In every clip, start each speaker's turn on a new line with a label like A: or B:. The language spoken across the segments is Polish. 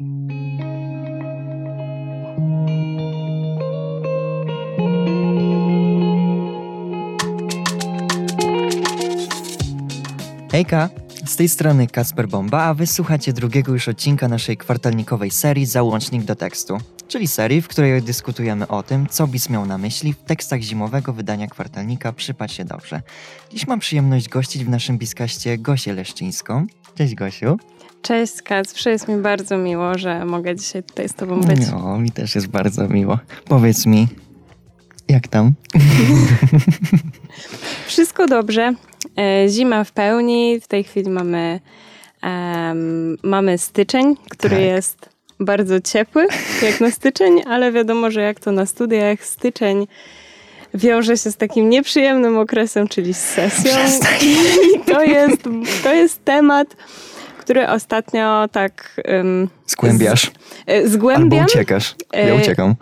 A: Hejka, z tej strony Kasper Bomba, a wysłuchacie drugiego już odcinka naszej kwartalnikowej serii Załącznik do tekstu, czyli serii, w której dyskutujemy o tym, co BIS miał na myśli w tekstach zimowego wydania kwartalnika Przypatrz się dobrze. Dziś mam przyjemność gościć w naszym biskaście Gosię Leszczyńską. Cześć Gosiu.
B: Cześć Kacprze, jest mi bardzo miło, że mogę dzisiaj tutaj z Tobą być.
A: No, mi też jest bardzo miło. Powiedz mi, jak tam?
B: Wszystko dobrze. E, zima w pełni. W tej chwili mamy, um, mamy styczeń, który
A: Tak.
B: jest bardzo ciepły, jak na styczeń, ale wiadomo, że jak to na studiach, styczeń wiąże się z takim nieprzyjemnym okresem, czyli z sesją. I to jest, to jest temat, który ostatnio tak um,
A: Zgłębiasz?
B: e, zgłębiam.
A: Albo uciekasz? Ja
B: E,
A: uciekam.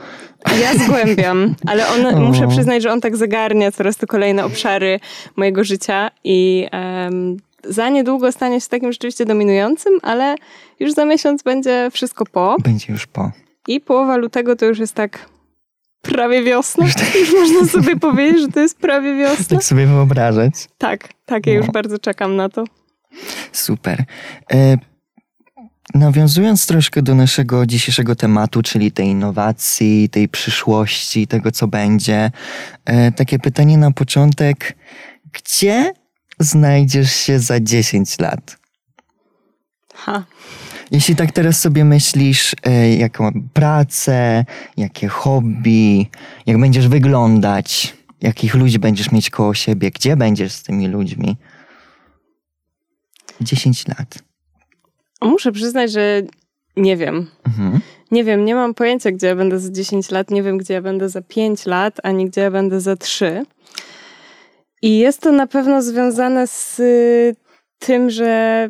B: Ja zgłębiam, ale on,
A: O.
B: muszę przyznać, że on tak zagarnia coraz to kolejne obszary mojego życia i em, za niedługo stanie się takim rzeczywiście dominującym, ale już za miesiąc będzie wszystko po
A: Będzie już po.
B: i połowa lutego to już jest tak prawie wiosna. Już można sobie powiedzieć, że to jest prawie wiosna.
A: Tak sobie wyobrażać.
B: Tak, tak, ja już
A: No.
B: bardzo czekam na to.
A: Super. E, nawiązując troszkę do naszego dzisiejszego tematu, czyli tej innowacji, tej przyszłości, tego co będzie, e, takie pytanie na początek. Gdzie znajdziesz się za 10 lat?
B: Ha.
A: Jeśli tak teraz sobie myślisz, e, jaką pracę, jakie hobby, jak będziesz wyglądać, jakich ludzi będziesz mieć koło siebie, gdzie będziesz z tymi ludźmi? 10 lat.
B: Muszę przyznać, że nie wiem.
A: Mhm.
B: Nie wiem, nie mam pojęcia, gdzie ja będę za 10 lat, nie wiem, gdzie ja będę za 5 lat, ani gdzie ja będę za 3. I jest to na pewno związane z y, tym, że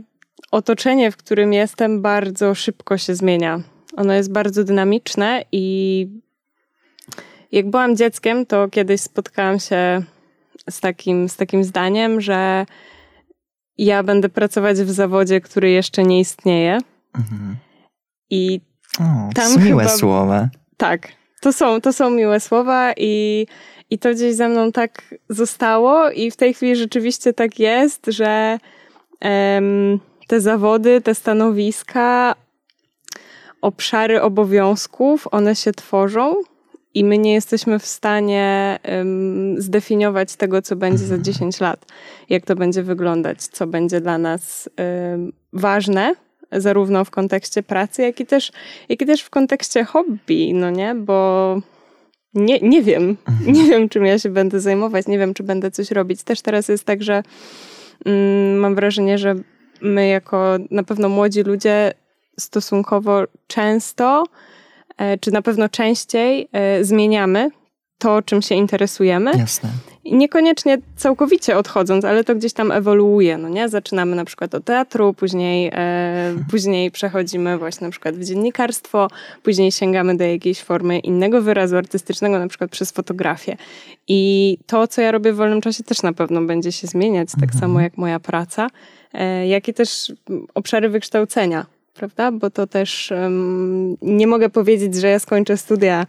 B: otoczenie, w którym jestem, bardzo szybko się zmienia. Ono jest bardzo dynamiczne i jak byłam dzieckiem, to kiedyś spotkałam się z takim, z takim zdaniem, że ja będę pracować w zawodzie, który jeszcze nie istnieje.
A: Mhm.
B: I
A: O, to
B: Tam
A: są miłe
B: chyba-
A: słowa.
B: Tak, to są, to są miłe słowa i, i to gdzieś ze mną tak zostało i w tej chwili rzeczywiście tak jest, że em, te zawody, te stanowiska, obszary obowiązków, one się tworzą i my nie jesteśmy w stanie em, zdefiniować tego, co będzie za 10 lat, jak to będzie wyglądać, co będzie dla nas em, ważne, zarówno w kontekście pracy, jak i też jak i też w kontekście hobby, no nie? Bo nie, nie wiem, nie wiem, czym ja się będę zajmować, nie wiem, czy będę coś robić. Też teraz jest tak, że mm, mam wrażenie, że my jako na pewno młodzi ludzie stosunkowo często, czy na pewno częściej e, zmieniamy to, czym się interesujemy.
A: Jasne.
B: Niekoniecznie całkowicie odchodząc, ale to gdzieś tam ewoluuje, no nie? Zaczynamy na przykład od teatru, później, e, później przechodzimy właśnie na przykład w dziennikarstwo, później sięgamy do jakiejś formy innego wyrazu artystycznego, na przykład przez fotografię. I to, co ja robię w wolnym czasie też na pewno będzie się zmieniać, tak
A: Mhm.
B: samo jak moja praca, e, jak i też obszary wykształcenia, prawda? Bo to też em, nie mogę powiedzieć, że ja skończę studia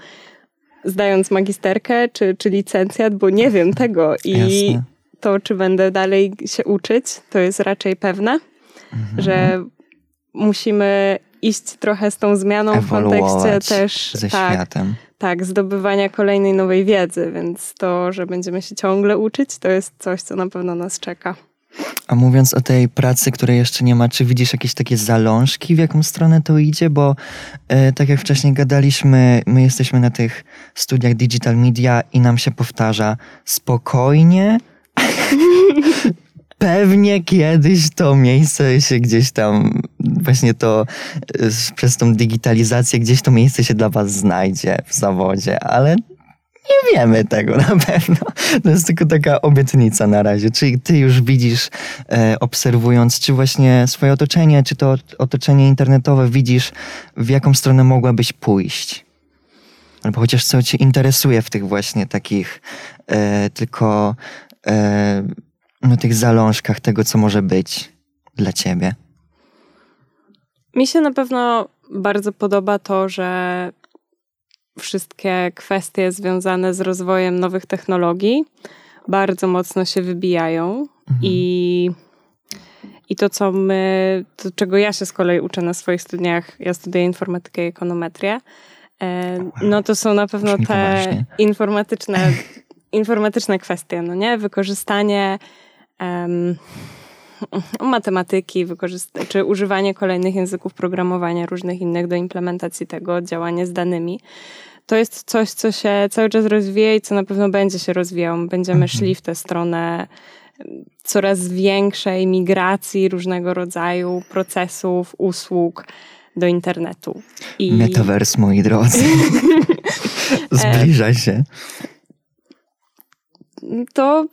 B: zdając magisterkę czy, czy licencjat, bo nie wiem tego i
A: Jasne.
B: to, czy będę dalej się uczyć, to jest raczej pewne,
A: Mhm.
B: że musimy iść trochę z tą zmianą w kontekście
A: Ewoluować
B: też
A: Ze
B: tak,
A: światem.
B: tak, zdobywania kolejnej nowej wiedzy, więc to, że będziemy się ciągle uczyć, to jest coś, co na pewno nas czeka.
A: A mówiąc o tej pracy, której jeszcze nie ma, czy widzisz jakieś takie zalążki, w jaką stronę to idzie? Bo e, tak jak wcześniej gadaliśmy, my jesteśmy na tych studiach digital media i nam się powtarza spokojnie. Pewnie kiedyś to miejsce się gdzieś tam, właśnie to e, przez tą digitalizację, gdzieś to miejsce się dla Was znajdzie w zawodzie, ale nie wiemy tego na pewno. To jest tylko taka obietnica na razie. Czy ty już widzisz, e, obserwując, czy właśnie swoje otoczenie, czy to otoczenie internetowe, widzisz, w jaką stronę mogłabyś pójść? Albo chociaż co cię interesuje w tych właśnie takich e, tylko e, no, tych zalążkach tego, co może być dla ciebie.
B: Mi się na pewno bardzo podoba to, że wszystkie kwestie związane z rozwojem nowych technologii bardzo mocno się wybijają mhm. i i to, co my, to czego ja się z kolei uczę na swoich studiach, ja studiuję informatykę i ekonometrię, e, no to są na pewno te informatyczne, informatyczne kwestie, no nie? Wykorzystanie um, matematyki, czy używanie kolejnych języków programowania, różnych innych do implementacji tego, działanie z danymi. To jest coś, co się cały czas rozwija i co na pewno będzie się rozwijało. Będziemy mhm. szli w tę stronę coraz większej migracji różnego rodzaju procesów, usług do internetu.
A: I... Metaverse, moi drodzy. Zbliża się
B: to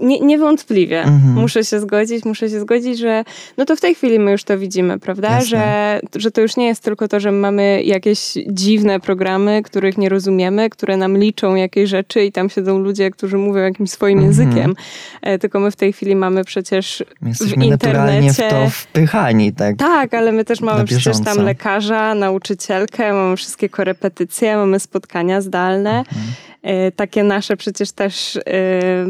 B: nie, niewątpliwie mhm. muszę się zgodzić, muszę się zgodzić, że no to w tej chwili my już to widzimy, prawda? Że, że to już nie jest tylko to, że mamy jakieś dziwne programy, których nie rozumiemy, które nam liczą jakieś rzeczy i tam siedzą ludzie, którzy mówią jakimś swoim mhm. językiem. E, tylko my w tej chwili mamy przecież
A: w internecie... w to wpychani, tak?
B: Tak, ale my też mamy przecież tam lekarza, nauczycielkę, mamy wszystkie korepetycje, mamy spotkania zdalne. Mhm. E, takie nasze przecież też e,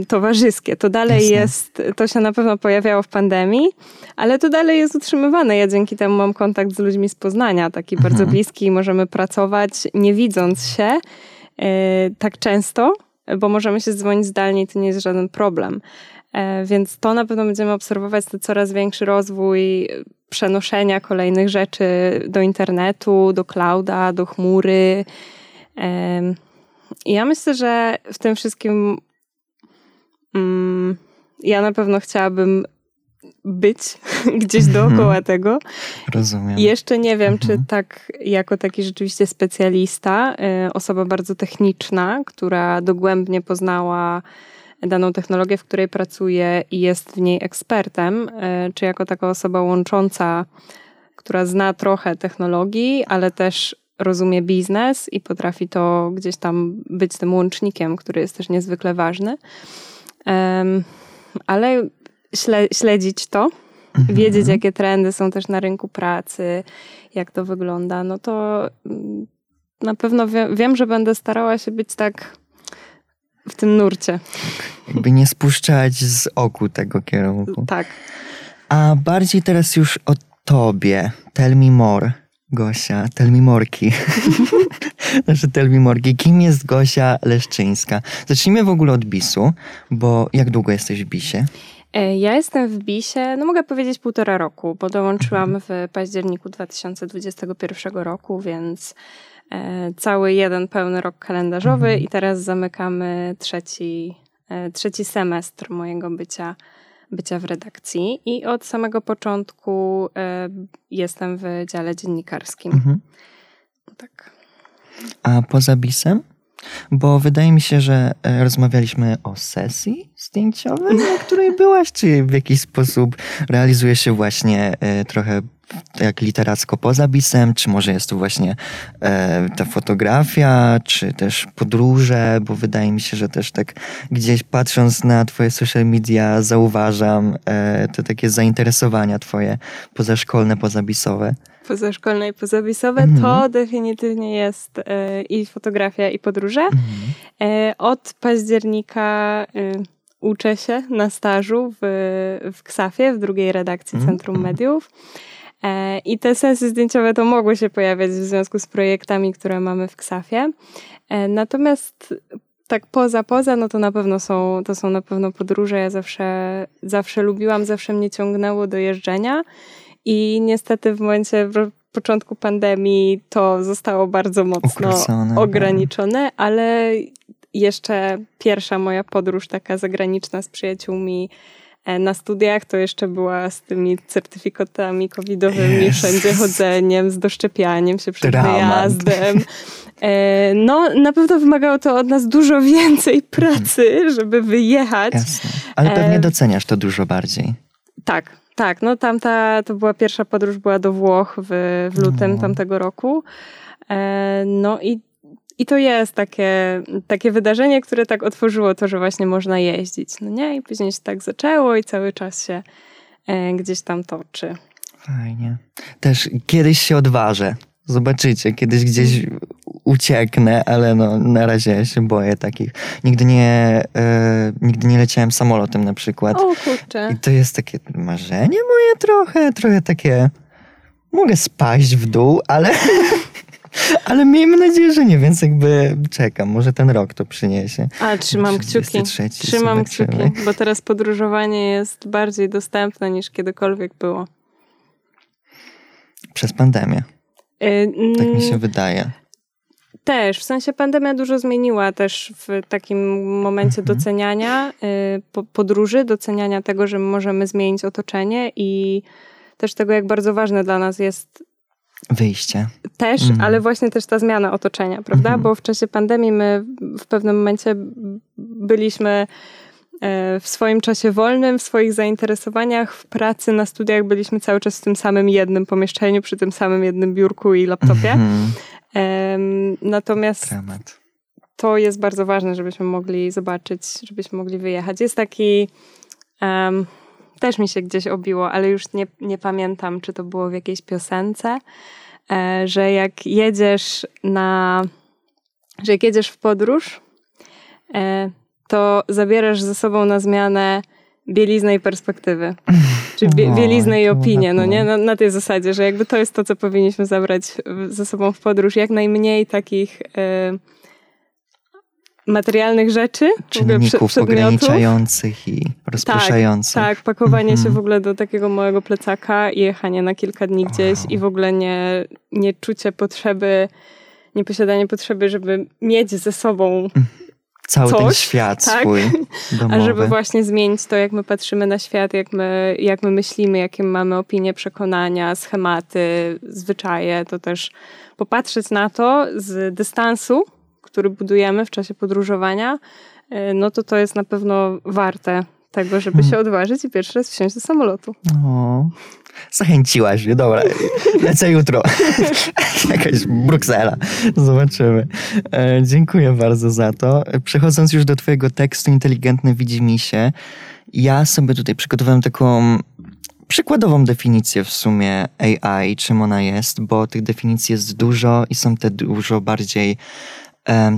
B: towarzyskie. To dalej Jasne. jest, to się na pewno pojawiało w pandemii, ale to dalej jest utrzymywane. Ja dzięki temu mam kontakt z ludźmi z Poznania, taki mhm. bardzo bliski i możemy pracować nie widząc się e, tak często, bo możemy się dzwonić zdalnie i to nie jest żaden problem. Więc to na pewno będziemy obserwować to coraz większy rozwój przenoszenia kolejnych rzeczy do internetu, do clouda, do chmury. Ja myślę, że w tym wszystkim ja na pewno chciałabym być gdzieś dookoła mhm. tego.
A: Rozumiem.
B: Jeszcze nie wiem, mhm. czy tak jako taki rzeczywiście specjalista, y, osoba bardzo techniczna, która dogłębnie poznała daną technologię, w której pracuje i jest w niej ekspertem, y, czy jako taka osoba łącząca, która zna trochę technologii, ale też rozumie biznes i potrafi to gdzieś tam być tym łącznikiem, który jest też niezwykle ważny. Ale śle śledzić to, mhm. wiedzieć, jakie trendy są też na rynku pracy, jak to wygląda, no to mm, na pewno wie wiem, że będę starała się być tak w tym nurcie.
A: Jakby nie spuszczać z oku tego kierunku.
B: Tak.
A: A bardziej teraz już o tobie. Tell me more. Gosia, tell me morki. znaczy tell me morki. Kim jest Gosia Leszczyńska? Zacznijmy w ogóle od BIS-u, bo jak długo jesteś w BIS-ie?
B: E, ja jestem w BIS-ie, no mogę powiedzieć półtora roku, bo dołączyłam w październiku 2021 roku, więc e, cały jeden pełny rok kalendarzowy mhm. i teraz zamykamy trzeci, e, trzeci semestr mojego bycia bycia w redakcji i od samego początku e, jestem w dziale dziennikarskim. Mhm. Tak.
A: A poza bisem? Bo wydaje mi się, że e, rozmawialiśmy o sesji zdjęciowej, na której byłaś, czy w jakiś sposób realizuje się właśnie e, trochę jak literacko poza bisem, czy może jest to właśnie e, ta fotografia, czy też podróże, bo wydaje mi się, że też tak gdzieś patrząc na twoje social media zauważam e, te takie zainteresowania twoje pozaszkolne, pozabisowe.
B: Pozaszkolne i pozabisowe mhm. to definitywnie jest e, i fotografia i podróże. Mhm. E, od października e, uczę się na stażu w, w KSAF-ie, w drugiej redakcji mhm. Centrum Mediów. E, I te sesje zdjęciowe to mogły się pojawiać w związku z projektami, które mamy w Ksafie. E, natomiast tak poza, poza, no to na pewno są, to są na pewno podróże. Ja zawsze, zawsze lubiłam, zawsze mnie ciągnęło do jeżdżenia i niestety w momencie w początku pandemii to zostało bardzo mocno Ukrócone, ograniczone, ale jeszcze pierwsza moja podróż taka zagraniczna z przyjaciółmi E, na studiach to jeszcze była z tymi certyfikatami covidowymi, yes. wszędzie chodzeniem, z doszczepianiem się przed Dramat. wyjazdem. E, no, na pewno wymagało to od nas dużo więcej pracy, żeby wyjechać.
A: Jasne. Ale pewnie e, doceniasz to dużo bardziej.
B: Tak, tak. No tamta, to była pierwsza podróż, była do Włoch w, w lutym no. tamtego roku. No i i to jest takie, takie wydarzenie, które tak otworzyło to, że właśnie można jeździć. No nie? I później się tak zaczęło i cały czas się e, gdzieś tam toczy.
A: Fajnie. Też kiedyś się odważę Zobaczycie, kiedyś gdzieś ucieknę, ale no, na razie się boję takich. Nigdy nie, e, nigdy nie leciałem samolotem na przykład.
B: O kurczę.
A: I to jest takie marzenie moje trochę, trochę takie... Mogę spaść w dół, ale... Ale miejmy nadzieję, że nie, więc jakby czekam. Może ten rok to przyniesie.
B: A, trzymam kciuki.
A: 23,
B: Trzymam kciuki, bo teraz podróżowanie jest bardziej dostępne niż kiedykolwiek było.
A: Przez pandemię.
B: Y,
A: Tak mi się
B: mm,
A: wydaje.
B: Też, w sensie pandemia dużo zmieniła też w takim momencie
A: Mhm.
B: doceniania y, po- podróży, doceniania tego, że możemy zmienić otoczenie i też tego, jak bardzo ważne dla nas jest
A: Wyjście.
B: też,
A: Mhm.
B: ale właśnie też ta zmiana otoczenia, prawda?
A: Mhm.
B: Bo w czasie pandemii my w pewnym momencie byliśmy e, w swoim czasie wolnym, w swoich zainteresowaniach, w pracy, na studiach byliśmy cały czas w tym samym jednym pomieszczeniu, przy tym samym jednym biurku i laptopie.
A: Mhm.
B: Natomiast
A: Dramat.
B: to jest bardzo ważne, żebyśmy mogli zobaczyć, żebyśmy mogli wyjechać. Jest taki, em, też mi się gdzieś obiło, ale już nie, nie pamiętam, czy to było w jakiejś piosence, e, że jak jedziesz na, że jak jedziesz w podróż, e, to zabierasz ze sobą na zmianę bieliznę i perspektywy. Czy bie,
A: Oj,
B: bieliznę i opinię, no nie? Na, na tej zasadzie, że jakby to jest to, co powinniśmy zabrać ze sobą w podróż. Jak najmniej takich e, materialnych rzeczy,
A: Czynników ograniczających i rozproszających.
B: Tak, pakowanie się
A: Mhm.
B: w ogóle do takiego małego plecaka i jechanie na kilka dni gdzieś
A: Wow.
B: i w ogóle nie, nie czucie potrzeby, nieposiadanie potrzeby, żeby mieć ze sobą,
A: Cały ten
B: coś,
A: świat
B: tak?
A: swój domowy.
B: a żeby właśnie zmienić to, jak my patrzymy na świat, jak my, jak my myślimy, jakie mamy opinie, przekonania, schematy, zwyczaje, to też popatrzeć na to z dystansu, który budujemy w czasie podróżowania, y, no to to jest na pewno warte tego, żeby się odważyć i pierwszy raz wsiąść do samolotu.
A: O, zachęciłaś mnie, dobra. Lecę jutro. Jakaś Bruksela. Zobaczymy. E, dziękuję bardzo za to. Przechodząc już do twojego tekstu Inteligentne widzi mi się, ja sobie tutaj przygotowałem taką przykładową definicję w sumie AI, czym ona jest, bo tych definicji jest dużo i są te dużo bardziej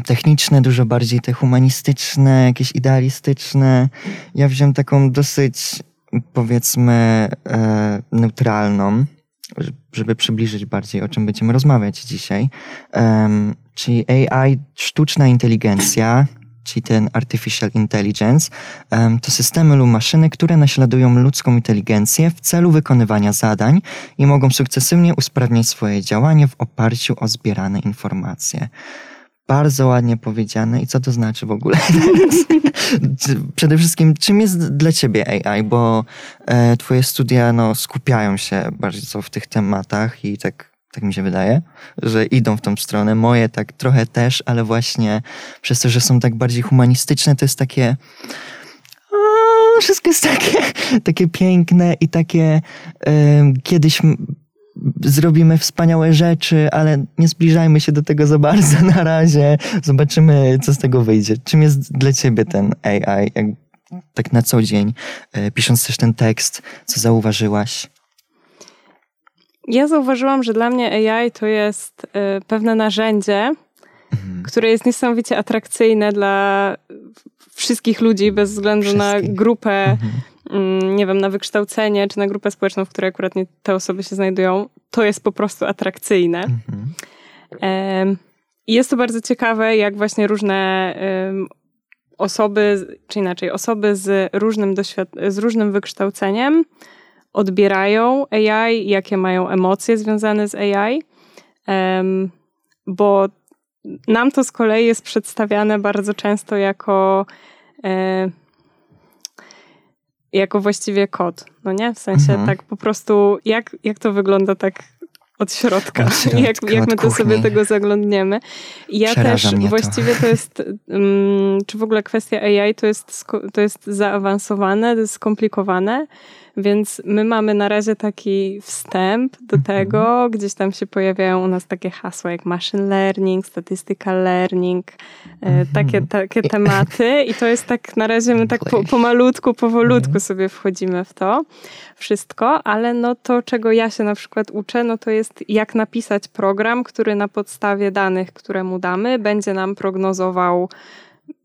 A: techniczne, dużo bardziej te humanistyczne, jakieś idealistyczne. Ja wziąłem taką dosyć, powiedzmy, e, neutralną, żeby przybliżyć bardziej, o czym będziemy rozmawiać dzisiaj. Czyli AI, sztuczna inteligencja, czyli ten artificial intelligence, to systemy lub maszyny, które naśladują ludzką inteligencję w celu wykonywania zadań i mogą sukcesywnie usprawniać swoje działanie w oparciu o zbierane informacje. Bardzo ładnie powiedziane. I co to znaczy w ogóle? Przede wszystkim, czym jest dla ciebie AI? Bo e, twoje studia no, skupiają się bardzo w tych tematach i tak, tak mi się wydaje, że idą w tą stronę. Moje tak trochę też, ale właśnie przez to, że są tak bardziej humanistyczne, to jest takie... Wszystko jest takie, takie piękne i takie em, kiedyś zrobimy wspaniałe rzeczy, ale nie zbliżajmy się do tego za bardzo na razie. Zobaczymy, co z tego wyjdzie. Czym jest dla ciebie ten AI? Jak, tak na co dzień, e, pisząc też ten tekst, co zauważyłaś?
B: Ja zauważyłam, że dla mnie AI to jest y, pewne narzędzie,
A: Mhm.
B: które jest niesamowicie atrakcyjne dla wszystkich ludzi, bez względu na grupę,
A: Mhm.
B: Mm, nie wiem, na wykształcenie, czy na grupę społeczną, w której akurat nie te osoby się znajdują. To jest po prostu atrakcyjne.
A: Mhm.
B: I jest to bardzo ciekawe, jak właśnie różne osoby, czy inaczej, osoby z różnym, doświad- z różnym wykształceniem odbierają AI, jakie mają emocje związane z AI, bo nam to z kolei jest przedstawiane bardzo często jako e, jako właściwie kod, no nie? W sensie
A: Mhm.
B: tak po prostu, jak, jak to wygląda tak od środka,
A: Od środka,
B: jak, jak
A: od
B: my to sobie tego zaglądniemy. I ja
A: Przeraża
B: też
A: mnie to.
B: właściwie to jest, um, czy w ogóle kwestia AI to jest, to jest zaawansowane, to jest skomplikowane, Więc my mamy na razie taki wstęp do
A: Mhm.
B: tego, gdzieś tam się pojawiają u nas takie hasła jak machine learning, statistical learning, e, takie, takie tematy. I to jest tak, na razie my tak po, pomalutku, powolutku sobie wchodzimy w to wszystko, ale no to, czego ja się na przykład uczę, no to jest jak napisać program, który na podstawie danych, które mu damy, będzie nam prognozował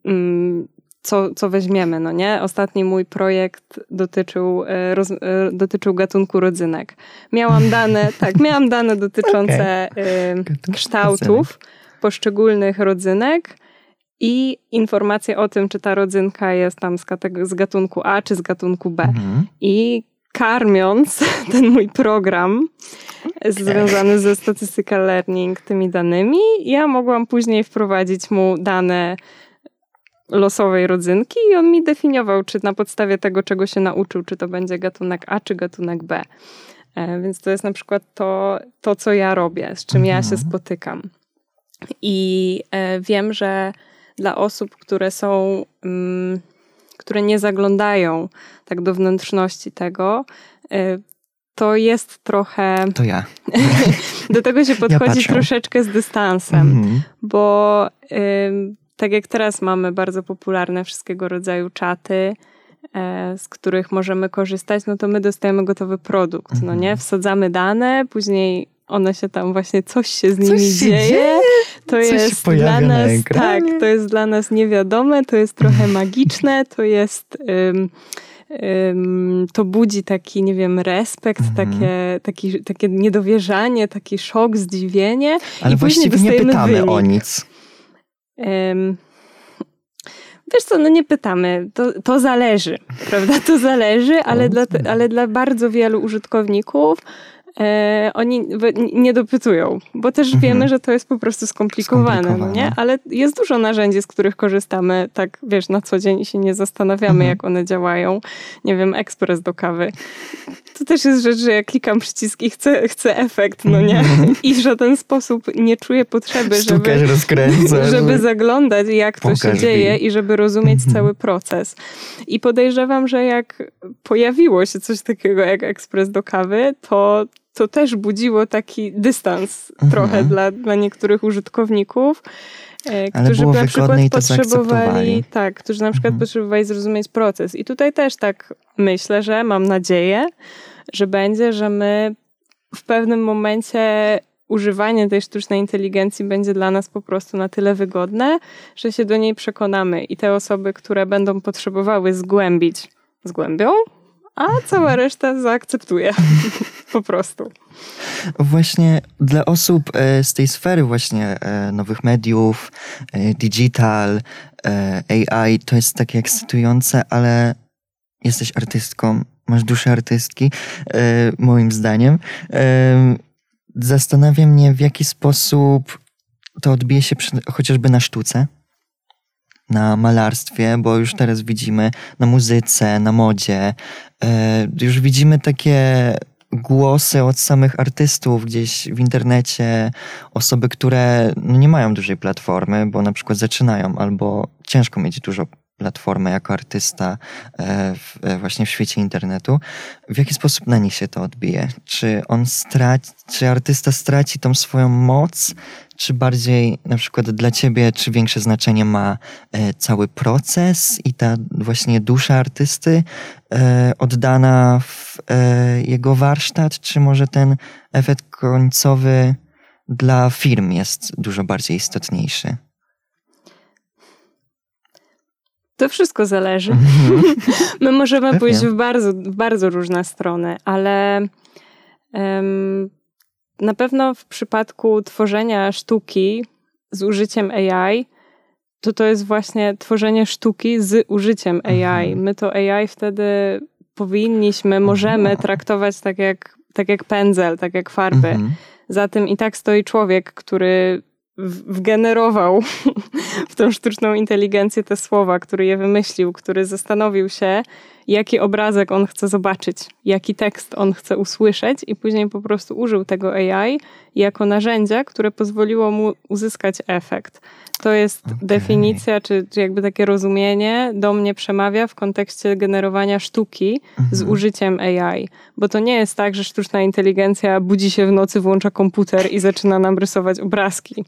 B: mm, co, co weźmiemy, no nie? Ostatni mój projekt dotyczył, e, roz, e, dotyczył gatunku rodzynek. Miałam dane, tak, miałam dane dotyczące e,
A: Gatunku
B: kształtów poszczególnych rodzynek i informacje o tym, czy ta rodzynka jest tam z, z gatunku A, czy z gatunku B.
A: Mhm.
B: I karmiąc ten mój program związany ze statistical learning, tymi danymi, ja mogłam później wprowadzić mu dane losowej rodzynki i on mi definiował, czy na podstawie tego, czego się nauczył, czy to będzie gatunek A, czy gatunek B. E, Więc to jest na przykład to, to co ja robię, z czym ja się
A: Mhm.
B: spotykam. I e, wiem, że dla osób, które są, mm, które nie zaglądają tak do wnętrzności tego, e, to jest trochę.
A: To ja.
B: Do tego się podchodzi
A: patrzę.
B: troszeczkę z dystansem,
A: Mhm.
B: bo ym, tak jak teraz mamy bardzo popularne wszystkiego rodzaju czaty, e, z których możemy korzystać, no to my dostajemy gotowy produkt, no
A: Mhm.
B: nie? Wsadzamy dane, później one się tam właśnie, coś się z nimi
A: się
B: dzieje.
A: dzieje,
B: To
A: coś
B: jest dla
A: na
B: nas, tak,
A: ekranie.
B: to jest dla nas niewiadome, to jest trochę magiczne, to jest... Ym, to budzi taki, nie wiem, respekt,
A: Mhm.
B: takie, taki, takie niedowierzanie, taki szok, zdziwienie.
A: Ale
B: I
A: właściwie nie pytamy
B: wynik.
A: o nic.
B: Ym, Wiesz co, no nie pytamy, to, to zależy, prawda? To zależy, ale dla, ale dla bardzo wielu użytkowników e, oni nie dopytują, bo też
A: Mhm.
B: wiemy, że to jest po prostu skomplikowane, no
A: Skomplikowane.
B: nie? Ale jest dużo narzędzi, z których korzystamy tak, wiesz, na co dzień i się nie zastanawiamy,
A: Mhm.
B: jak one działają. Nie wiem, ekspres do kawy. To też jest rzecz, że ja klikam przycisk i chcę, chcę efekt, no nie? I w żaden sposób nie czuję potrzeby, żeby żeby zaglądać, jak to się
A: Pokaż
B: dzieje
A: mi.
B: i żeby rozumieć
A: Mhm.
B: cały proces. I podejrzewam, że jak pojawiło się coś takiego jak ekspres do kawy, to, to też budziło taki dystans
A: Mhm.
B: trochę dla, dla niektórych użytkowników. E,
A: Ale
B: Którzy
A: było
B: na przykład
A: wygodne i to
B: potrzebowali, tak, którzy na przykład
A: Mhm.
B: potrzebowali zrozumieć proces. I tutaj też tak myślę, że mam nadzieję, że będzie, że my w pewnym momencie używanie tej sztucznej inteligencji będzie dla nas po prostu na tyle wygodne, że się do niej przekonamy i te osoby, które będą potrzebowały zgłębić, zgłębią, a cała reszta zaakceptuje. po prostu.
A: Właśnie dla osób e, z tej sfery właśnie e, nowych mediów, e, digital, AI, to jest takie ekscytujące, ale jesteś artystką, masz duszę artystki, moim zdaniem. Zastanawia mnie, w jaki sposób to odbije się przy, chociażby na sztuce, na malarstwie, bo już teraz widzimy na muzyce, na modzie, e, już widzimy takie głosy od samych artystów gdzieś w internecie, osoby, które no, nie mają dużej platformy, bo na przykład zaczynają, albo ciężko mieć dużo platformę jako artysta e, w, e, właśnie w świecie internetu. W jaki sposób na nich się to odbije? Czy on straci, czy artysta straci tą swoją moc, czy bardziej na przykład dla ciebie, czy większe znaczenie ma e, cały proces i ta właśnie dusza artysty oddana w jego warsztat, czy może ten efekt końcowy dla firm jest dużo bardziej istotniejszy?
B: To wszystko zależy.
A: Mhm.
B: My możemy
A: Pewnie.
B: pójść w bardzo, w bardzo różne strony, ale em, na pewno w przypadku tworzenia sztuki z użyciem AI, to to jest właśnie tworzenie sztuki z użyciem AI.
A: Mhm.
B: My to AI wtedy powinniśmy, możemy
A: Aha.
B: traktować tak jak, tak jak pędzel, tak jak farby.
A: Mhm.
B: Za tym i tak stoi człowiek, który wgenerował w tą sztuczną inteligencję te słowa, który je wymyślił, który zastanowił się jaki obrazek on chce zobaczyć, jaki tekst on chce usłyszeć, i później po prostu użył tego AI jako narzędzia, które pozwoliło mu uzyskać efekt. To jest okay. definicja, czy, czy, jakby takie rozumienie do mnie przemawia w kontekście generowania sztuki mhm. z użyciem AI. Bo to nie jest tak, że sztuczna inteligencja budzi się w nocy, włącza komputer i zaczyna nam rysować obrazki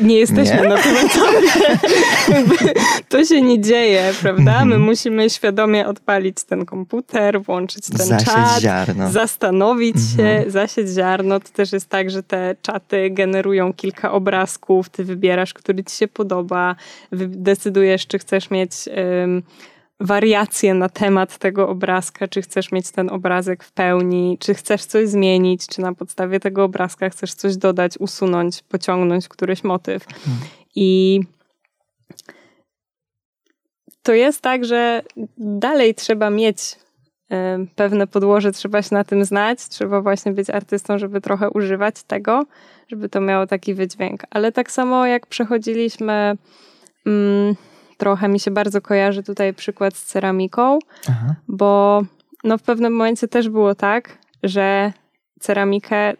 B: nie jesteśmy nie? na tym etapie. to się nie dzieje, prawda? My mhm. musimy świadomie odpalić ten komputer, włączyć ten zasieć czat,
A: ziarno.
B: zastanowić się, mhm. zasieć ziarno. To też jest tak, że te czaty generują kilka obrazków, ty wybierasz, który ci się podoba, decydujesz, czy chcesz mieć... Um, wariacje na temat tego obrazka, czy chcesz mieć ten obrazek w pełni, czy chcesz coś zmienić, czy na podstawie tego obrazka chcesz coś dodać, usunąć, pociągnąć któryś motyw. Hmm. I to jest tak, że dalej trzeba mieć e, pewne podłoże, trzeba się na tym znać, trzeba właśnie być artystą, żeby trochę używać tego, żeby to miało taki wydźwięk. Ale tak samo jak przechodziliśmy. Mm, trochę mi się bardzo kojarzy tutaj przykład z ceramiką, Aha. bo no w pewnym momencie też było tak, że ceramikę,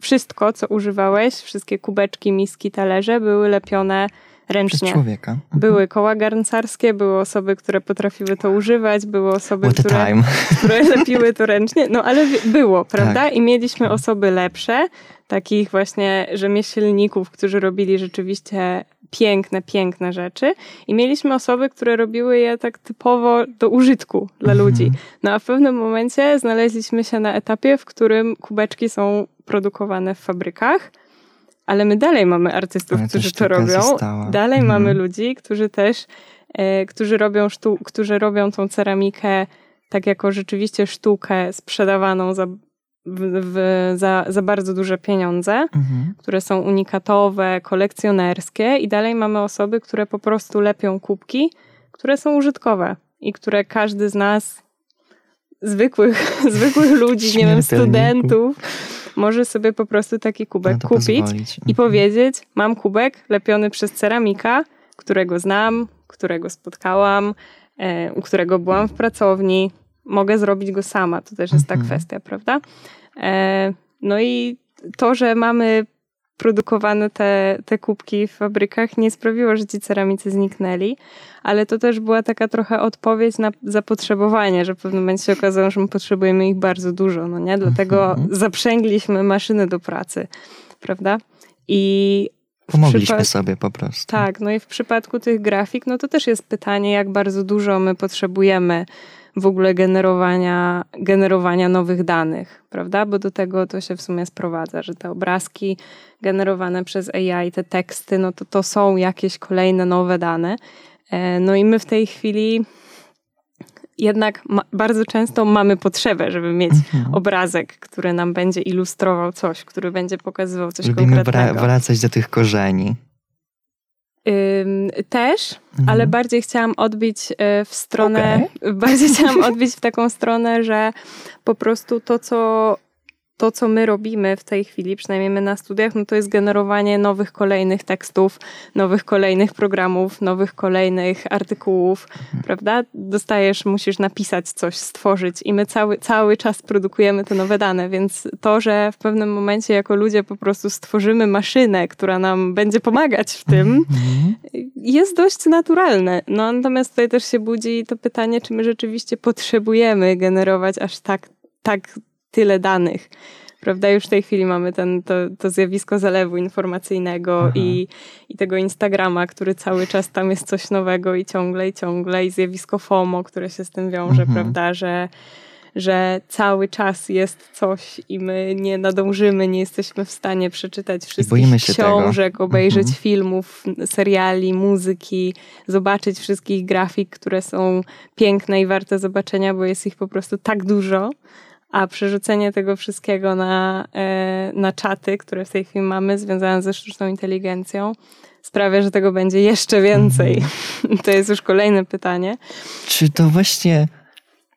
B: wszystko co używałeś, wszystkie kubeczki, miski, talerze były lepione ręcznie.
A: Przez człowieka. Mhm.
B: Były koła garncarskie, były osoby, które potrafiły to używać, były osoby,
A: które,
B: które lepiły to ręcznie. No ale było, prawda? Tak. I mieliśmy osoby lepsze, takich właśnie rzemieślników, którzy robili rzeczywiście piękne, piękne rzeczy i mieliśmy osoby, które robiły je tak typowo do użytku dla mhm. ludzi. No a w pewnym momencie znaleźliśmy się na etapie, w którym kubeczki są produkowane w fabrykach, ale my dalej mamy artystów, ale którzy to robią. Została. Dalej mhm. mamy ludzi, którzy też, e, którzy robią sztu- którzy robią tą ceramikę tak jako rzeczywiście sztukę sprzedawaną za w, w, za, za bardzo duże pieniądze, mhm. które są unikatowe, kolekcjonerskie, i dalej mamy osoby, które po prostu lepią kubki, które są użytkowe i które każdy z nas, zwykłych, zwykłych ludzi, nie wiem, studentów, może sobie po prostu taki kubek kupić pozwolić. i mhm. powiedzieć: Mam kubek lepiony przez ceramika, którego znam, którego spotkałam, e, u którego byłam w pracowni, mogę zrobić go sama. To też jest ta mhm. kwestia, prawda? E, no i to, że mamy produkowane te, te kubki w fabrykach nie sprawiło, że ci ceramicy zniknęli, ale to też była taka trochę odpowiedź na zapotrzebowanie, że w pewnym momencie się okazało, że my potrzebujemy ich bardzo dużo, no nie? Dlatego mhm. zaprzęgliśmy maszyny do pracy, prawda? I
A: Pomogliśmy sobie po prostu.
B: Tak, no i w przypadku tych grafik, no to też jest pytanie, jak bardzo dużo my potrzebujemy w ogóle generowania, generowania nowych danych, prawda? Bo do tego to się w sumie sprowadza, że te obrazki generowane przez AI, te teksty, no to to są jakieś kolejne nowe dane. E, no i my w tej chwili jednak ma, bardzo często mamy potrzebę, żeby mieć mhm. obrazek, który nam będzie ilustrował coś, który będzie pokazywał coś
A: Lubimy
B: konkretnego.
A: Wra- wracać do tych korzeni.
B: Też, mhm. ale bardziej chciałam odbić e, w stronę, okay. bardziej chciałam odbić w taką stronę, że po prostu to, co to, co my robimy w tej chwili, przynajmniej my na studiach, no to jest generowanie nowych kolejnych tekstów, nowych kolejnych programów, nowych kolejnych artykułów, mhm. prawda? Dostajesz, musisz napisać coś, stworzyć i my cały, cały czas produkujemy te nowe dane, więc to, że w pewnym momencie jako ludzie po prostu stworzymy maszynę, która nam będzie pomagać w tym, mhm. jest dość naturalne. No natomiast tutaj też się budzi to pytanie, czy my rzeczywiście potrzebujemy generować aż tak, tak tyle danych. Prawda? Już w tej chwili mamy ten, to, to zjawisko zalewu informacyjnego i, i tego Instagrama, który cały czas tam jest coś nowego i ciągle, i ciągle, i zjawisko FOMO, które się z tym wiąże, mhm. prawda? Że, że cały czas jest coś i my nie nadążymy, nie jesteśmy w stanie przeczytać wszystkich książek, tego. obejrzeć mhm. filmów, seriali, muzyki, zobaczyć wszystkich grafik, które są piękne i warte zobaczenia, bo jest ich po prostu tak dużo a przerzucenie tego wszystkiego na, e, na czaty, które w tej chwili mamy, związane ze sztuczną inteligencją, sprawia, że tego będzie jeszcze więcej. Mhm. To jest już kolejne pytanie.
A: Czy to właśnie.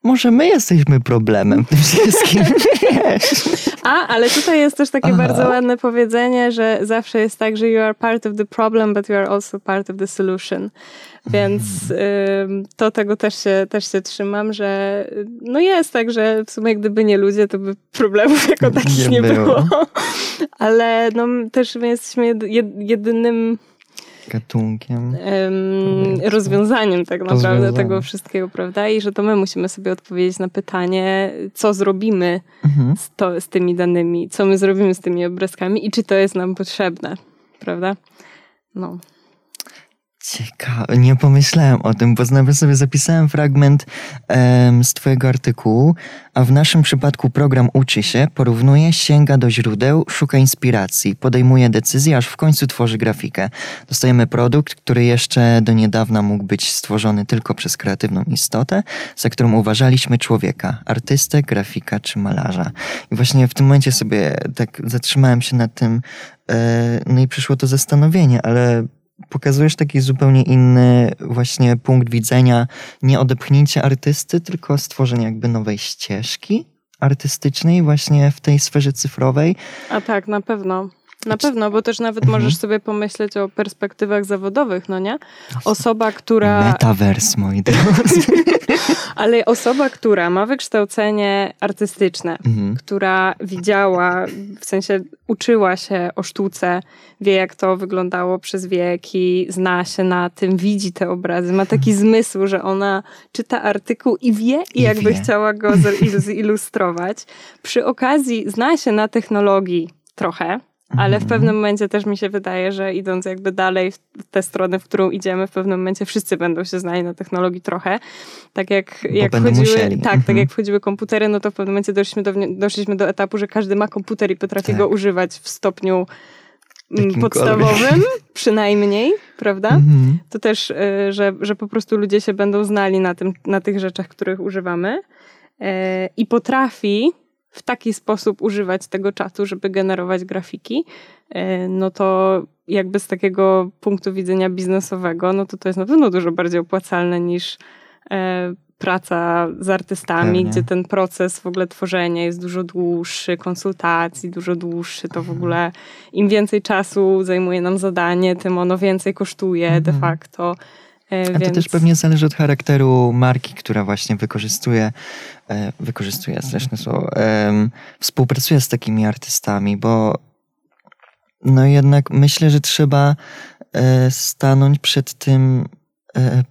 A: Może my jesteśmy problemem w tym wszystkim.
B: A, ale tutaj jest też takie Aha. bardzo ładne powiedzenie, że zawsze jest tak, że you are part of the problem, but you are also part of the solution. Więc y, to tego też się, też się trzymam, że no jest tak, że w sumie gdyby nie ludzie, to by problemów jako takich nie, nie było. było. Ale no, też my jesteśmy jedynym
A: gatunkiem.
B: rozwiązaniem tak naprawdę Rozwiązanie. tego wszystkiego, prawda? I że to my musimy sobie odpowiedzieć na pytanie, co zrobimy mhm. z, to, z tymi danymi, co my zrobimy z tymi obrazkami i czy to jest nam potrzebne, prawda? No.
A: Ciekawe, nie pomyślałem o tym, bo nawet sobie zapisałem fragment um, z Twojego artykułu, a w naszym przypadku program uczy się, porównuje, sięga do źródeł, szuka inspiracji, podejmuje decyzje, aż w końcu tworzy grafikę. Dostajemy produkt, który jeszcze do niedawna mógł być stworzony tylko przez kreatywną istotę, za którą uważaliśmy człowieka, artystę, grafika czy malarza. I właśnie w tym momencie sobie tak zatrzymałem się nad tym, e, no i przyszło to zastanowienie, ale pokazujesz taki zupełnie inny właśnie punkt widzenia, nie odepchnięcie artysty, tylko stworzenie jakby nowej ścieżki artystycznej właśnie w tej sferze cyfrowej.
B: A tak, na pewno. Na pewno, bo też nawet mhm. możesz sobie pomyśleć o perspektywach zawodowych, no nie? Osoba, która...
A: Metavers, moi drodzy.
B: Ale osoba, która ma wykształcenie artystyczne, mhm. która widziała, w sensie uczyła się o sztuce, wie jak to wyglądało przez wieki, zna się na tym, widzi te obrazy, ma taki mhm. zmysł, że ona czyta artykuł i wie, I jakby wie. chciała go zilustrować. Przy okazji zna się na technologii trochę, ale w mhm. pewnym momencie też mi się wydaje, że idąc jakby dalej w tę stronę, w którą idziemy, w pewnym momencie wszyscy będą się znali na technologii trochę. Tak jak, jak wchodziły, tak, tak mhm. jak wchodziły komputery, no to w pewnym momencie doszliśmy do, doszliśmy do etapu, że każdy ma komputer i potrafi tak. go używać w stopniu mm, podstawowym, przynajmniej, prawda? Mhm. To też, y, że, że po prostu ludzie się będą znali na, tym, na tych rzeczach, których używamy. Y, I potrafi w taki sposób używać tego czatu, żeby generować grafiki, e, no to jakby z takiego punktu widzenia biznesowego, no to to jest na pewno dużo bardziej opłacalne niż e, praca z artystami, Pewnie. gdzie ten proces w ogóle tworzenia jest dużo dłuższy, konsultacji dużo dłuższy, to w mhm. ogóle im więcej czasu zajmuje nam zadanie, tym ono więcej kosztuje de mhm. facto.
A: E, A to też pewnie zależy od charakteru marki, która właśnie wykorzystuje, e, wykorzystuje straszne słowo, współpracuje z takimi artystami, bo no jednak myślę, że trzeba e, stanąć przed tym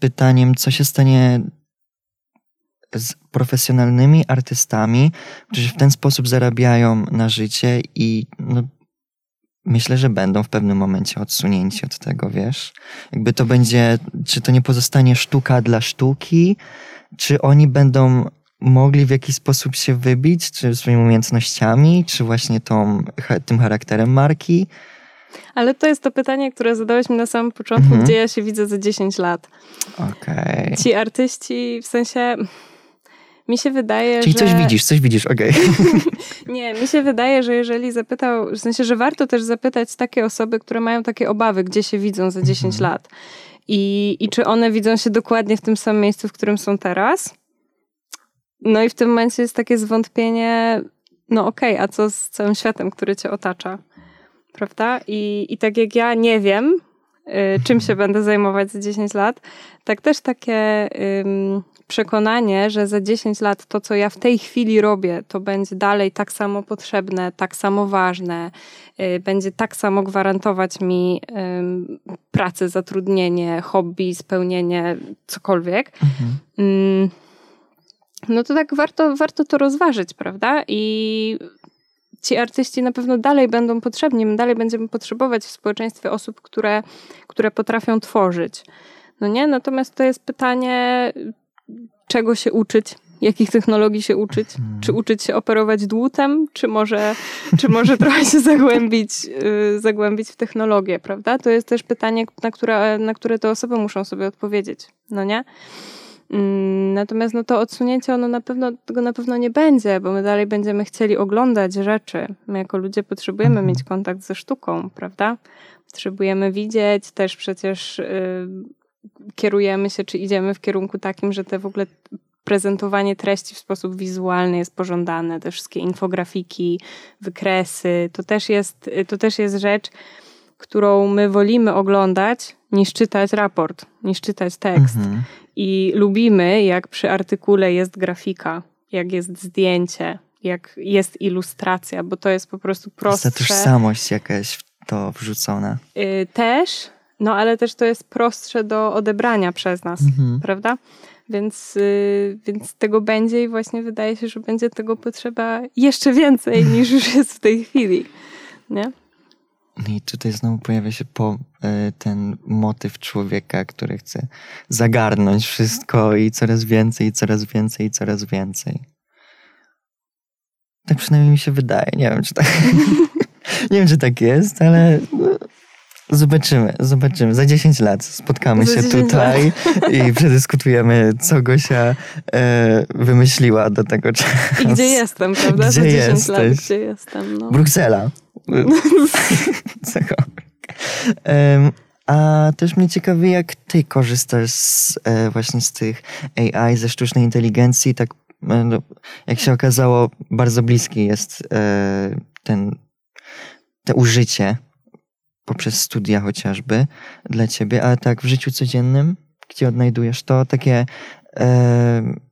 A: pytaniem, co się stanie z profesjonalnymi artystami, którzy w ten sposób zarabiają na życie i no, myślę, że będą w pewnym momencie odsunięci od tego, wiesz? Jakby to będzie, czy to nie pozostanie sztuka dla sztuki, czy oni będą mogli w jakiś sposób się wybić, czy swoimi umiejętnościami, czy właśnie tą, tym charakterem marki.
B: Ale to jest to pytanie, które zadałeś mi na samym początku, mhm. gdzie ja się widzę za 10 lat.
A: Okej. Okay.
B: Ci artyści, w sensie mi się wydaje,
A: Czyli
B: że...
A: coś widzisz, coś widzisz, okej. Okay.
B: nie, mi się wydaje, że jeżeli zapytał, w sensie, że warto też zapytać takie osoby, które mają takie obawy, gdzie się widzą za 10 mhm. lat. I, I czy one widzą się dokładnie w tym samym miejscu, w którym są teraz? No i w tym momencie jest takie zwątpienie, no okej, okay, a co z całym światem, który cię otacza? Prawda? I, i tak jak ja nie wiem, y, czym się będę zajmować za 10 lat, tak też takie przekonanie, że za 10 lat to, co ja w tej chwili robię, to będzie dalej tak samo potrzebne, tak samo ważne, y, będzie tak samo gwarantować mi pracę, zatrudnienie, hobby, spełnienie, cokolwiek. Mhm. No to tak warto, warto to rozważyć, prawda? I ci artyści na pewno dalej będą potrzebni, my dalej będziemy potrzebować w społeczeństwie osób, które, które potrafią tworzyć. No nie? Natomiast to jest pytanie, czego się uczyć, jakich technologii się uczyć. Hmm. Czy uczyć się operować dłutem, czy może, czy może trochę się zagłębić, yy, zagłębić w technologię, prawda? To jest też pytanie, na które, na które te osoby muszą sobie odpowiedzieć, no nie? Mm, natomiast no to odsunięcie ono na pewno, tego na pewno nie będzie, bo my dalej będziemy chcieli oglądać rzeczy. My jako ludzie potrzebujemy mhm. mieć kontakt ze sztuką, prawda? Potrzebujemy widzieć też przecież yy, kierujemy się, czy idziemy w kierunku takim, że te w ogóle prezentowanie treści w sposób wizualny jest pożądane, te wszystkie infografiki, wykresy, to też jest, to też jest rzecz, którą my wolimy oglądać niż czytać raport, niż czytać tekst. Mhm. I lubimy, jak przy artykule jest grafika, jak jest zdjęcie, jak jest ilustracja, bo to jest po prostu prostsze.
A: Jest ta tożsamość jakaś w to wrzucona.
B: Yy, też, no ale też to jest prostsze do odebrania przez nas, mhm. prawda? Więc, yy, więc tego będzie i właśnie wydaje się, że będzie tego potrzeba jeszcze więcej niż już jest w tej chwili. Nie?
A: No i tutaj znowu pojawia się po, y, ten motyw człowieka, który chce zagarnąć wszystko i coraz więcej, i coraz więcej, i coraz więcej. Tak przynajmniej mi się wydaje. Nie wiem, czy tak, nie wiem, czy tak jest, ale no, zobaczymy, zobaczymy. Za 10 lat spotkamy Za się tutaj lat. i przedyskutujemy, co Gosia e, wymyśliła do tego czasu.
B: I gdzie jestem, prawda? Gdzie Za 10 jesteś? lat, gdzie jestem. No.
A: Bruksela. um, a też mnie ciekawi, jak ty korzystasz z, e, właśnie z tych AI, ze sztucznej inteligencji, tak E, no, jak się okazało, bardzo bliski jest e, ten, te użycie poprzez studia chociażby dla ciebie, ale tak w życiu codziennym, gdzie odnajdujesz to, takie,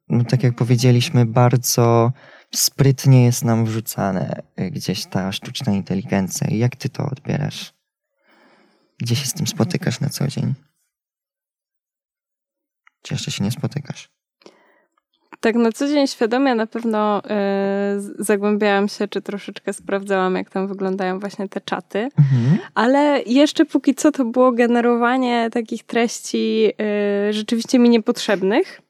A: no tak jak powiedzieliśmy, bardzo sprytnie jest nam wrzucane gdzieś ta sztuczna inteligencja. Jak ty to odbierasz? Gdzie się z tym spotykasz na co dzień? Czy jeszcze się nie spotykasz?
B: Tak na co dzień świadomie na pewno y, zagłębiałam się, czy troszeczkę sprawdzałam, jak tam wyglądają właśnie te czaty, mhm. ale jeszcze póki co to było generowanie takich treści y, rzeczywiście mi niepotrzebnych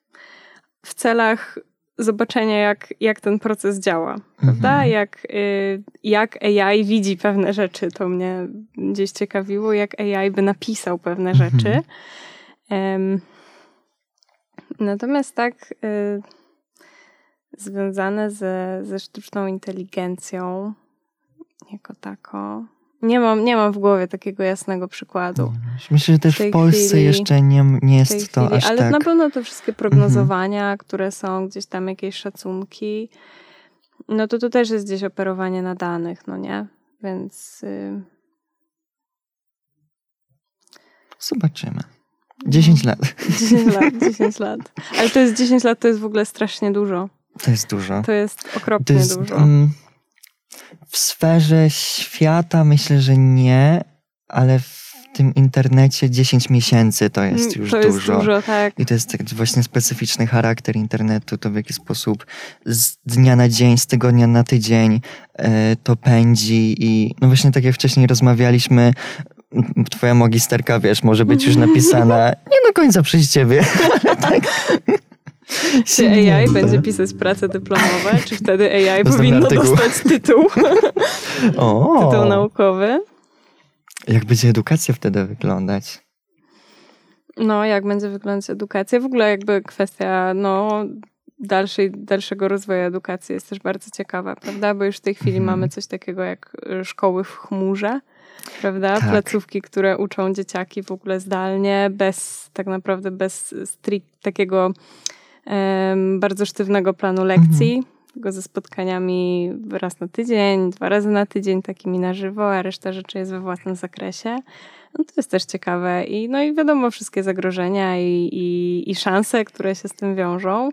B: w celach zobaczenia, jak, jak ten proces działa, prawda? Mhm. Jak, y, jak AI widzi pewne rzeczy, to mnie gdzieś ciekawiło, jak AI by napisał pewne mhm. rzeczy. Natomiast tak związane ze, ze sztuczną inteligencją jako tako. Nie mam, nie mam w głowie takiego jasnego przykładu.
A: Myślę, że też w, w Polsce chwili, jeszcze nie, nie jest to chwili, aż
B: ale
A: tak.
B: na pewno te wszystkie prognozowania, mhm. które są gdzieś tam jakieś szacunki, no to to też jest gdzieś operowanie na danych, no nie? Więc... Y...
A: Zobaczymy. 10 lat.
B: 10 lat, 10 lat. Ale to jest 10 lat, to jest w ogóle strasznie dużo.
A: To jest dużo.
B: To jest okropnie to jest, dużo. Um,
A: w sferze świata myślę, że nie, ale w tym internecie 10 miesięcy to jest mm, już
B: to
A: dużo.
B: Jest dużo tak.
A: I to jest tak właśnie specyficzny charakter internetu, to w jaki sposób z dnia na dzień, z tygodnia na tydzień e, to pędzi i no właśnie tak jak wcześniej rozmawialiśmy, twoja magisterka, wiesz, może być już napisana nie do końca przez ciebie, tak.
B: Czy AI będzie pisać prace dyplomowe? Czy wtedy AI powinno artykuł. dostać tytuł? O. Tytuł naukowy?
A: Jak będzie edukacja wtedy wyglądać?
B: No, jak będzie wyglądać edukacja? W ogóle jakby kwestia, no, dalszej, dalszego rozwoju edukacji jest też bardzo ciekawa, prawda? Bo już w tej chwili mhm. mamy coś takiego jak y, szkoły w chmurze, prawda? Tak. Placówki, które uczą dzieciaki w ogóle zdalnie, bez tak naprawdę bez strict takiego bardzo sztywnego planu lekcji, mhm. tylko ze spotkaniami raz na tydzień, dwa razy na tydzień, takimi na żywo, a reszta rzeczy jest we własnym zakresie. No to jest też ciekawe. I, no i wiadomo, wszystkie zagrożenia i, i, i szanse, które się z tym wiążą.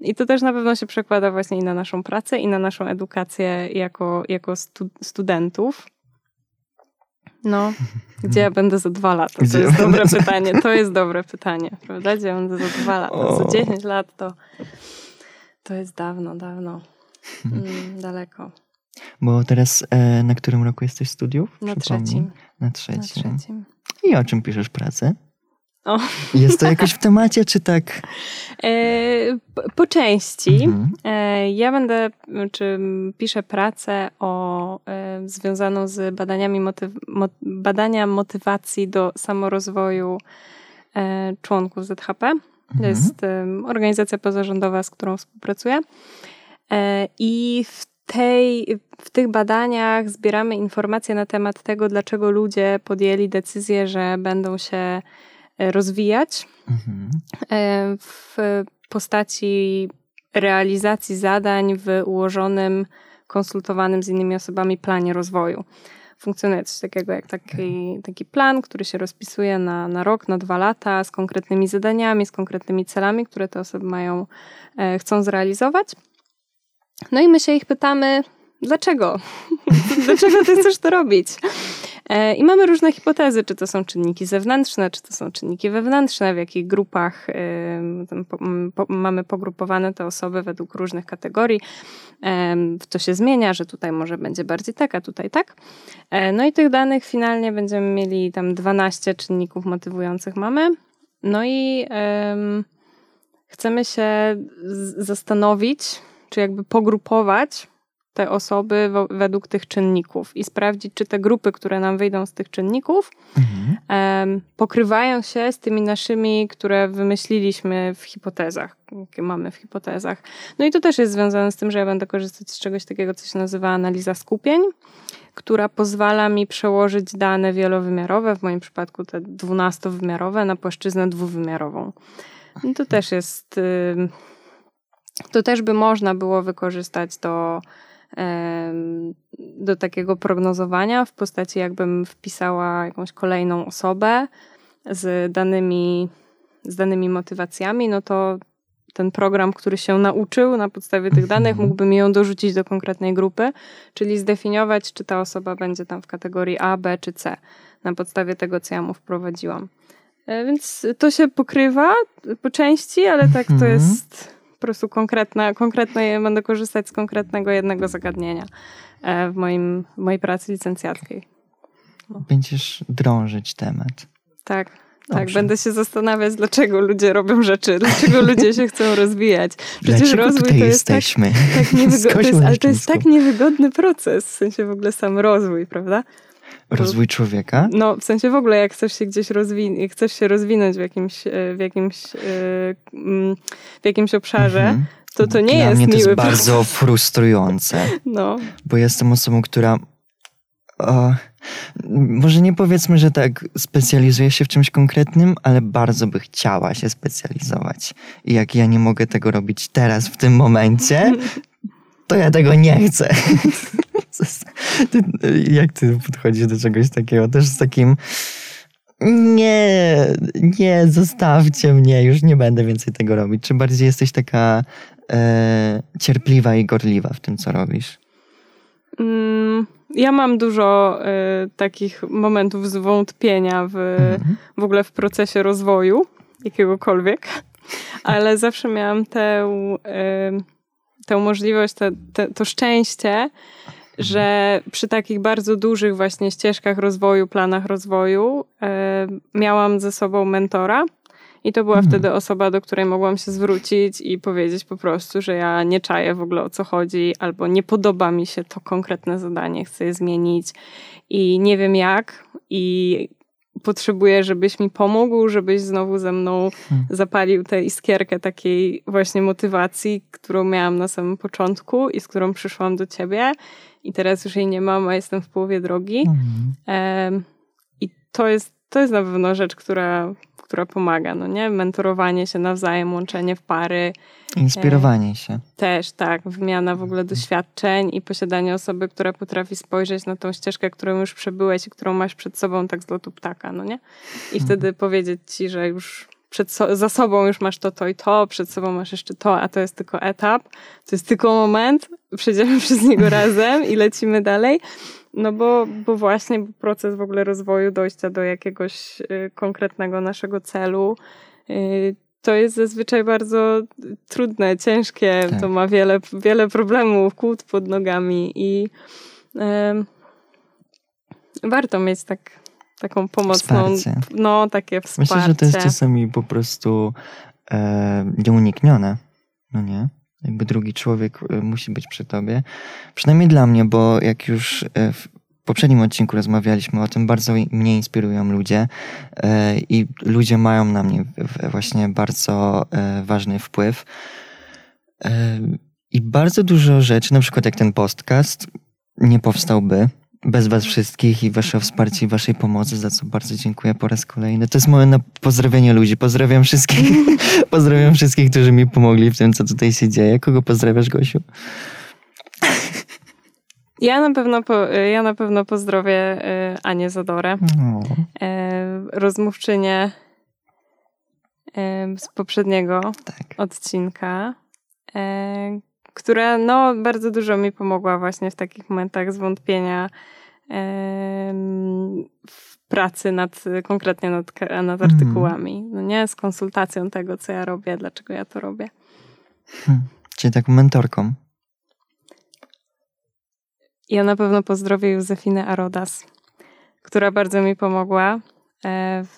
B: I to też na pewno się przekłada właśnie i na naszą pracę, i na naszą edukację jako, jako stu, studentów. No, gdzie ja będę za dwa lata? To jest dobre pytanie. To jest dobre pytanie, prawda? Gdzie będę za dwa lata? O. Za dziesięć lat to, to jest dawno, dawno. Mm, daleko.
A: Bo teraz e, na którym roku jesteś studiów?
B: Na trzecim.
A: Na trzecim. Na trzecim. I o czym piszesz pracę?
B: O.
A: Jest to jakoś w temacie, czy tak?
B: E, po części. Mhm. E, ja będę, czy piszę pracę o, e, związaną z badaniami motyw, mo, badania motywacji do samorozwoju członków ZHP. Mhm. To jest organizacja pozarządowa, z którą współpracuję. I w tej, w tych badaniach zbieramy informacje na temat tego, dlaczego ludzie podjęli decyzję, że będą się rozwijać. Mhm. E, w postaci realizacji zadań w ułożonym, konsultowanym z innymi osobami planie rozwoju. Funkcjonuje coś takiego jak taki, taki plan, który się rozpisuje na, na rok, na dwa lata, z konkretnymi zadaniami, z konkretnymi celami, które te osoby mają, e, chcą zrealizować. No i my się ich pytamy, dlaczego? dlaczego ty chcesz to robić? E, I mamy różne hipotezy, czy to są czynniki zewnętrzne, czy to są czynniki wewnętrzne, w jakich grupach mamy pogrupowane te osoby według różnych kategorii. To się zmienia, że tutaj może będzie bardziej tak, a tutaj tak. E, no i tych danych finalnie będziemy mieli tam 12 czynników motywujących mamy. No i chcemy się zastanowić, czy jakby pogrupować te osoby według tych czynników i sprawdzić, czy te grupy, które nam wyjdą z tych czynników, mhm. pokrywają się z tymi naszymi, które wymyśliliśmy w hipotezach, jakie mamy w hipotezach. No i to też jest związane z tym, że ja będę korzystać z czegoś takiego, co się nazywa analiza skupień, która pozwala mi przełożyć dane wielowymiarowe, w moim przypadku te dwunastowymiarowe, na płaszczyznę dwuwymiarową. I to też jest. To też by można było wykorzystać do do takiego prognozowania w postaci, jakbym wpisała jakąś kolejną osobę z danymi, z danymi motywacjami, no to ten program, który się nauczył na podstawie tych danych, mhm. mógłby mi ją dorzucić do konkretnej grupy, czyli zdefiniować, czy ta osoba będzie tam w kategorii A, B czy C, na podstawie tego, co ja mu wprowadziłam. E, więc to się pokrywa po części, ale tak to mhm. jest prostu konkretne, konkretne, będę korzystać z konkretnego jednego zagadnienia e, w, moim, w mojej pracy licencjackiej.
A: No. Będziesz drążyć temat.
B: Tak. Tak, będę się zastanawiać, dlaczego ludzie robią rzeczy, dlaczego ludzie się chcą rozwijać.
A: Przecież dlaczego rozwój to jest tak- jesteśmy?
B: tak, tak niewygodny, ale to jest tak niewygodny proces, w sensie w ogóle sam rozwój, prawda?
A: Rozwój człowieka?
B: No, w sensie w ogóle, jak chcesz się gdzieś rozwinąć, chcesz się rozwinąć w jakimś, e, w jakimś, e, mm, w jakimś obszarze, mhm. to to nie
A: Dla
B: jest
A: mnie
B: to
A: jest bardzo frustrujące. No. Bo jestem osobą, która o, może nie powiedzmy, że tak specjalizuje się w czymś konkretnym, ale bardzo by chciała się specjalizować. I jak ja nie mogę tego robić teraz, w tym momencie, to ja tego nie chcę. jak ty podchodzisz do czegoś takiego? Też z takim nie, nie, zostawcie mnie, już nie będę więcej tego robić. Czy bardziej jesteś taka e, cierpliwa i gorliwa w tym, co robisz?
B: Mm, ja mam dużo e, takich momentów zwątpienia w, mhm. w ogóle w procesie rozwoju jakiegokolwiek, ale zawsze miałam tę, e, tę możliwość, te, te, to szczęście, że przy takich bardzo dużych właśnie ścieżkach rozwoju, planach rozwoju e, miałam ze sobą mentora. I to była mhm. wtedy osoba, do której mogłam się zwrócić i powiedzieć po prostu, że ja nie czaję w ogóle o co chodzi, albo nie podoba mi się to konkretne zadanie, chcę je zmienić i nie wiem jak. I potrzebuję, żebyś mi pomógł, żebyś znowu ze mną hmm. zapalił tę iskierkę takiej właśnie motywacji, którą miałam na samym początku i z którą przyszłam do ciebie i teraz już jej nie mam, a jestem w połowie drogi. Mhm. I to jest, to jest na pewno rzecz, która, która pomaga, no nie? Mentorowanie się nawzajem, łączenie w pary.
A: Inspirowanie się.
B: Też, tak. Wymiana w ogóle doświadczeń i posiadanie osoby, która potrafi spojrzeć na tą ścieżkę, którą już przebyłeś i którą masz przed sobą tak z lotu ptaka, no nie? I mhm. wtedy powiedzieć ci, że już przed so za sobą już masz to, to i to, przed sobą masz jeszcze to, a to jest tylko etap, to jest tylko moment, przejdziemy przez niego razem i lecimy dalej. No bo, bo właśnie proces w ogóle rozwoju, dojścia do jakiegoś y, konkretnego naszego celu, y, to jest zazwyczaj bardzo trudne, ciężkie, tak. to ma wiele, wiele problemów, kłód pod nogami i y, warto mieć tak taką pomocną, wsparcie. no takie wsparcie.
A: Myślę, że to jest czasami po prostu e, nieuniknione, no nie? Jakby drugi człowiek e, musi być przy tobie. Przynajmniej dla mnie, bo jak już e, w poprzednim odcinku rozmawialiśmy o tym, bardzo mnie inspirują ludzie e, i ludzie mają na mnie właśnie bardzo e, ważny wpływ. E, I bardzo dużo rzeczy, na przykład jak ten podcast, nie powstałby bez was wszystkich i waszego wsparcia i waszej pomocy, za co bardzo dziękuję po raz kolejny. To jest moje na pozdrowienie ludzi. Pozdrawiam wszystkich, pozdrawiam wszystkich, którzy mi pomogli w tym, co tutaj się dzieje. Kogo pozdrawiasz, Gosiu?
B: Ja na pewno, po, ja na pewno pozdrowię y, Anię Zadorę,
A: No.
B: e, rozmówczynię e, z poprzedniego
A: Tak.
B: odcinka, która no, bardzo dużo mi pomogła właśnie w takich momentach zwątpienia w pracy nad, konkretnie nad, nad
A: Mhm.
B: artykułami. No nie, z konsultacją tego, co ja robię, dlaczego ja to robię.
A: Hmm. Czyli taką mentorką.
B: Ja na pewno pozdrowię Józefinę Arodas, która bardzo mi pomogła w,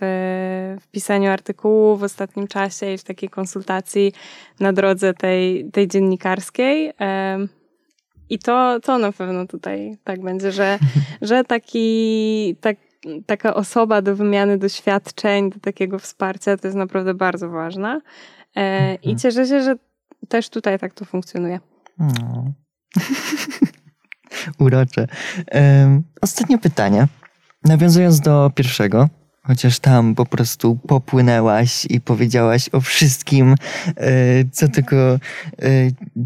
B: w pisaniu artykułu w ostatnim czasie i w takiej konsultacji na drodze tej, tej dziennikarskiej. Em, I to, to na pewno tutaj tak będzie, że, że taki, tak, taka osoba do wymiany doświadczeń, do takiego wsparcia to jest naprawdę bardzo ważna. E, I
A: Mhm.
B: cieszę się, że też tutaj tak to funkcjonuje.
A: No. Urocze. Ostatnie pytanie. Nawiązując do pierwszego, chociaż tam po prostu popłynęłaś i powiedziałaś o wszystkim, e, co tylko e,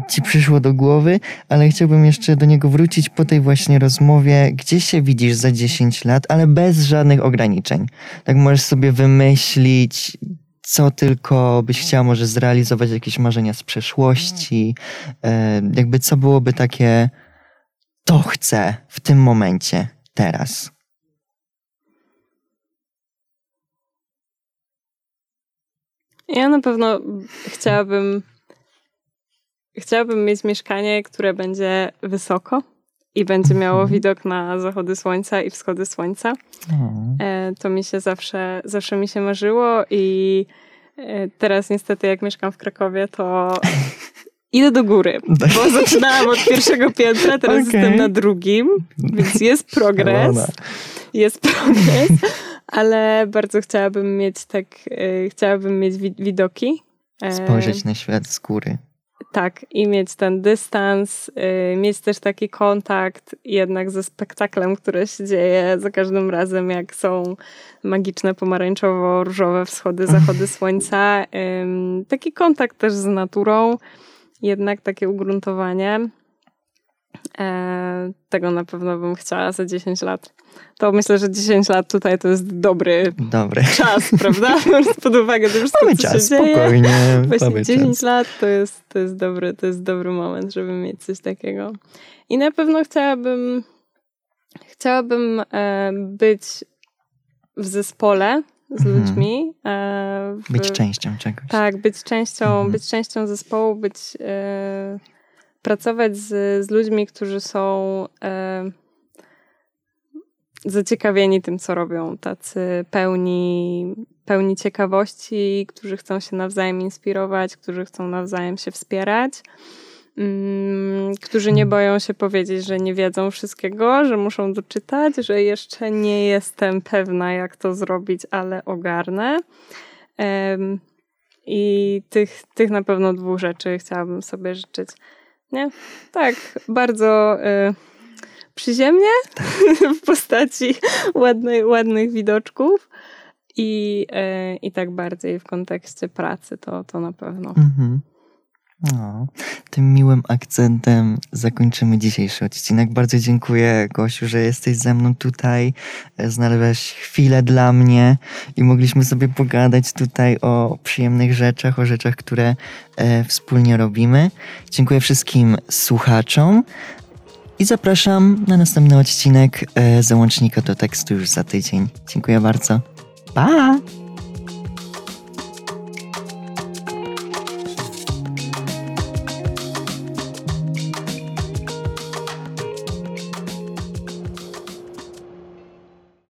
A: ci przyszło do głowy, ale chciałbym jeszcze do niego wrócić po tej właśnie rozmowie. Gdzie się widzisz za 10 lat, ale bez żadnych ograniczeń? Tak możesz sobie wymyślić, co tylko byś chciała może zrealizować, jakieś marzenia z przeszłości, e, jakby co byłoby takie to chcę w tym momencie, teraz.
B: Ja na pewno chciałabym chciałabym mieć mieszkanie, które będzie wysoko i będzie miało
A: Mhm.
B: widok na zachody słońca i wschody słońca. E, To mi się zawsze, zawsze mi się marzyło i e, teraz niestety jak mieszkam w Krakowie, to idę do góry, bo zaczynałam od pierwszego piętra, teraz
A: Okej.
B: jestem na drugim, więc jest progres. Jest progres, ale bardzo chciałabym mieć tak, e, chciałabym mieć wi- widoki. E,
A: Spojrzeć na świat z góry.
B: tak, i mieć ten dystans, y, mieć też taki kontakt jednak ze spektaklem, który się dzieje za każdym razem, jak są magiczne pomarańczowo-różowe wschody, zachody słońca. Taki kontakt też z naturą, jednak takie ugruntowanie. E, Tego na pewno bym chciała za 10 lat. To myślę, że 10 lat tutaj to jest dobry
A: Dobre.
B: czas, prawda? Biorąc pod uwagę to wszystko,
A: Mamy
B: co
A: czas,
B: się dzieje.
A: spokojnie.
B: Właśnie
A: mamy
B: 10
A: czas.
B: lat to jest, to, jest dobry, to jest dobry moment, żeby mieć coś takiego. I na pewno chciałabym chciałabym e, być w zespole z
A: Mhm.
B: ludźmi. E, w,
A: Być częścią czegoś.
B: Tak, być częścią,
A: Mhm.
B: być częścią zespołu, być e, pracować z, z ludźmi, którzy są e, zaciekawieni tym, co robią, tacy pełni, pełni ciekawości, którzy chcą się nawzajem inspirować, którzy chcą nawzajem się wspierać. mm, Którzy nie boją się powiedzieć, że nie wiedzą wszystkiego, że muszą doczytać, że jeszcze nie jestem pewna, jak to zrobić, ale ogarnę. I tych, tych na pewno dwóch rzeczy chciałabym sobie życzyć. Nie? Tak, bardzo y, przyziemnie w postaci ładnej, ładnych widoczków i, y, i tak bardziej w kontekście pracy, to, to na pewno.
A: Mhm. No, tym miłym akcentem zakończymy dzisiejszy odcinek. Bardzo dziękuję, Gosiu, że jesteś ze mną tutaj. Znalazłeś chwilę dla mnie i mogliśmy sobie pogadać tutaj o przyjemnych rzeczach, o rzeczach, które e, wspólnie robimy. Dziękuję wszystkim słuchaczom i zapraszam na następny odcinek e, załącznika do tekstu już za tydzień. Dziękuję bardzo. Pa!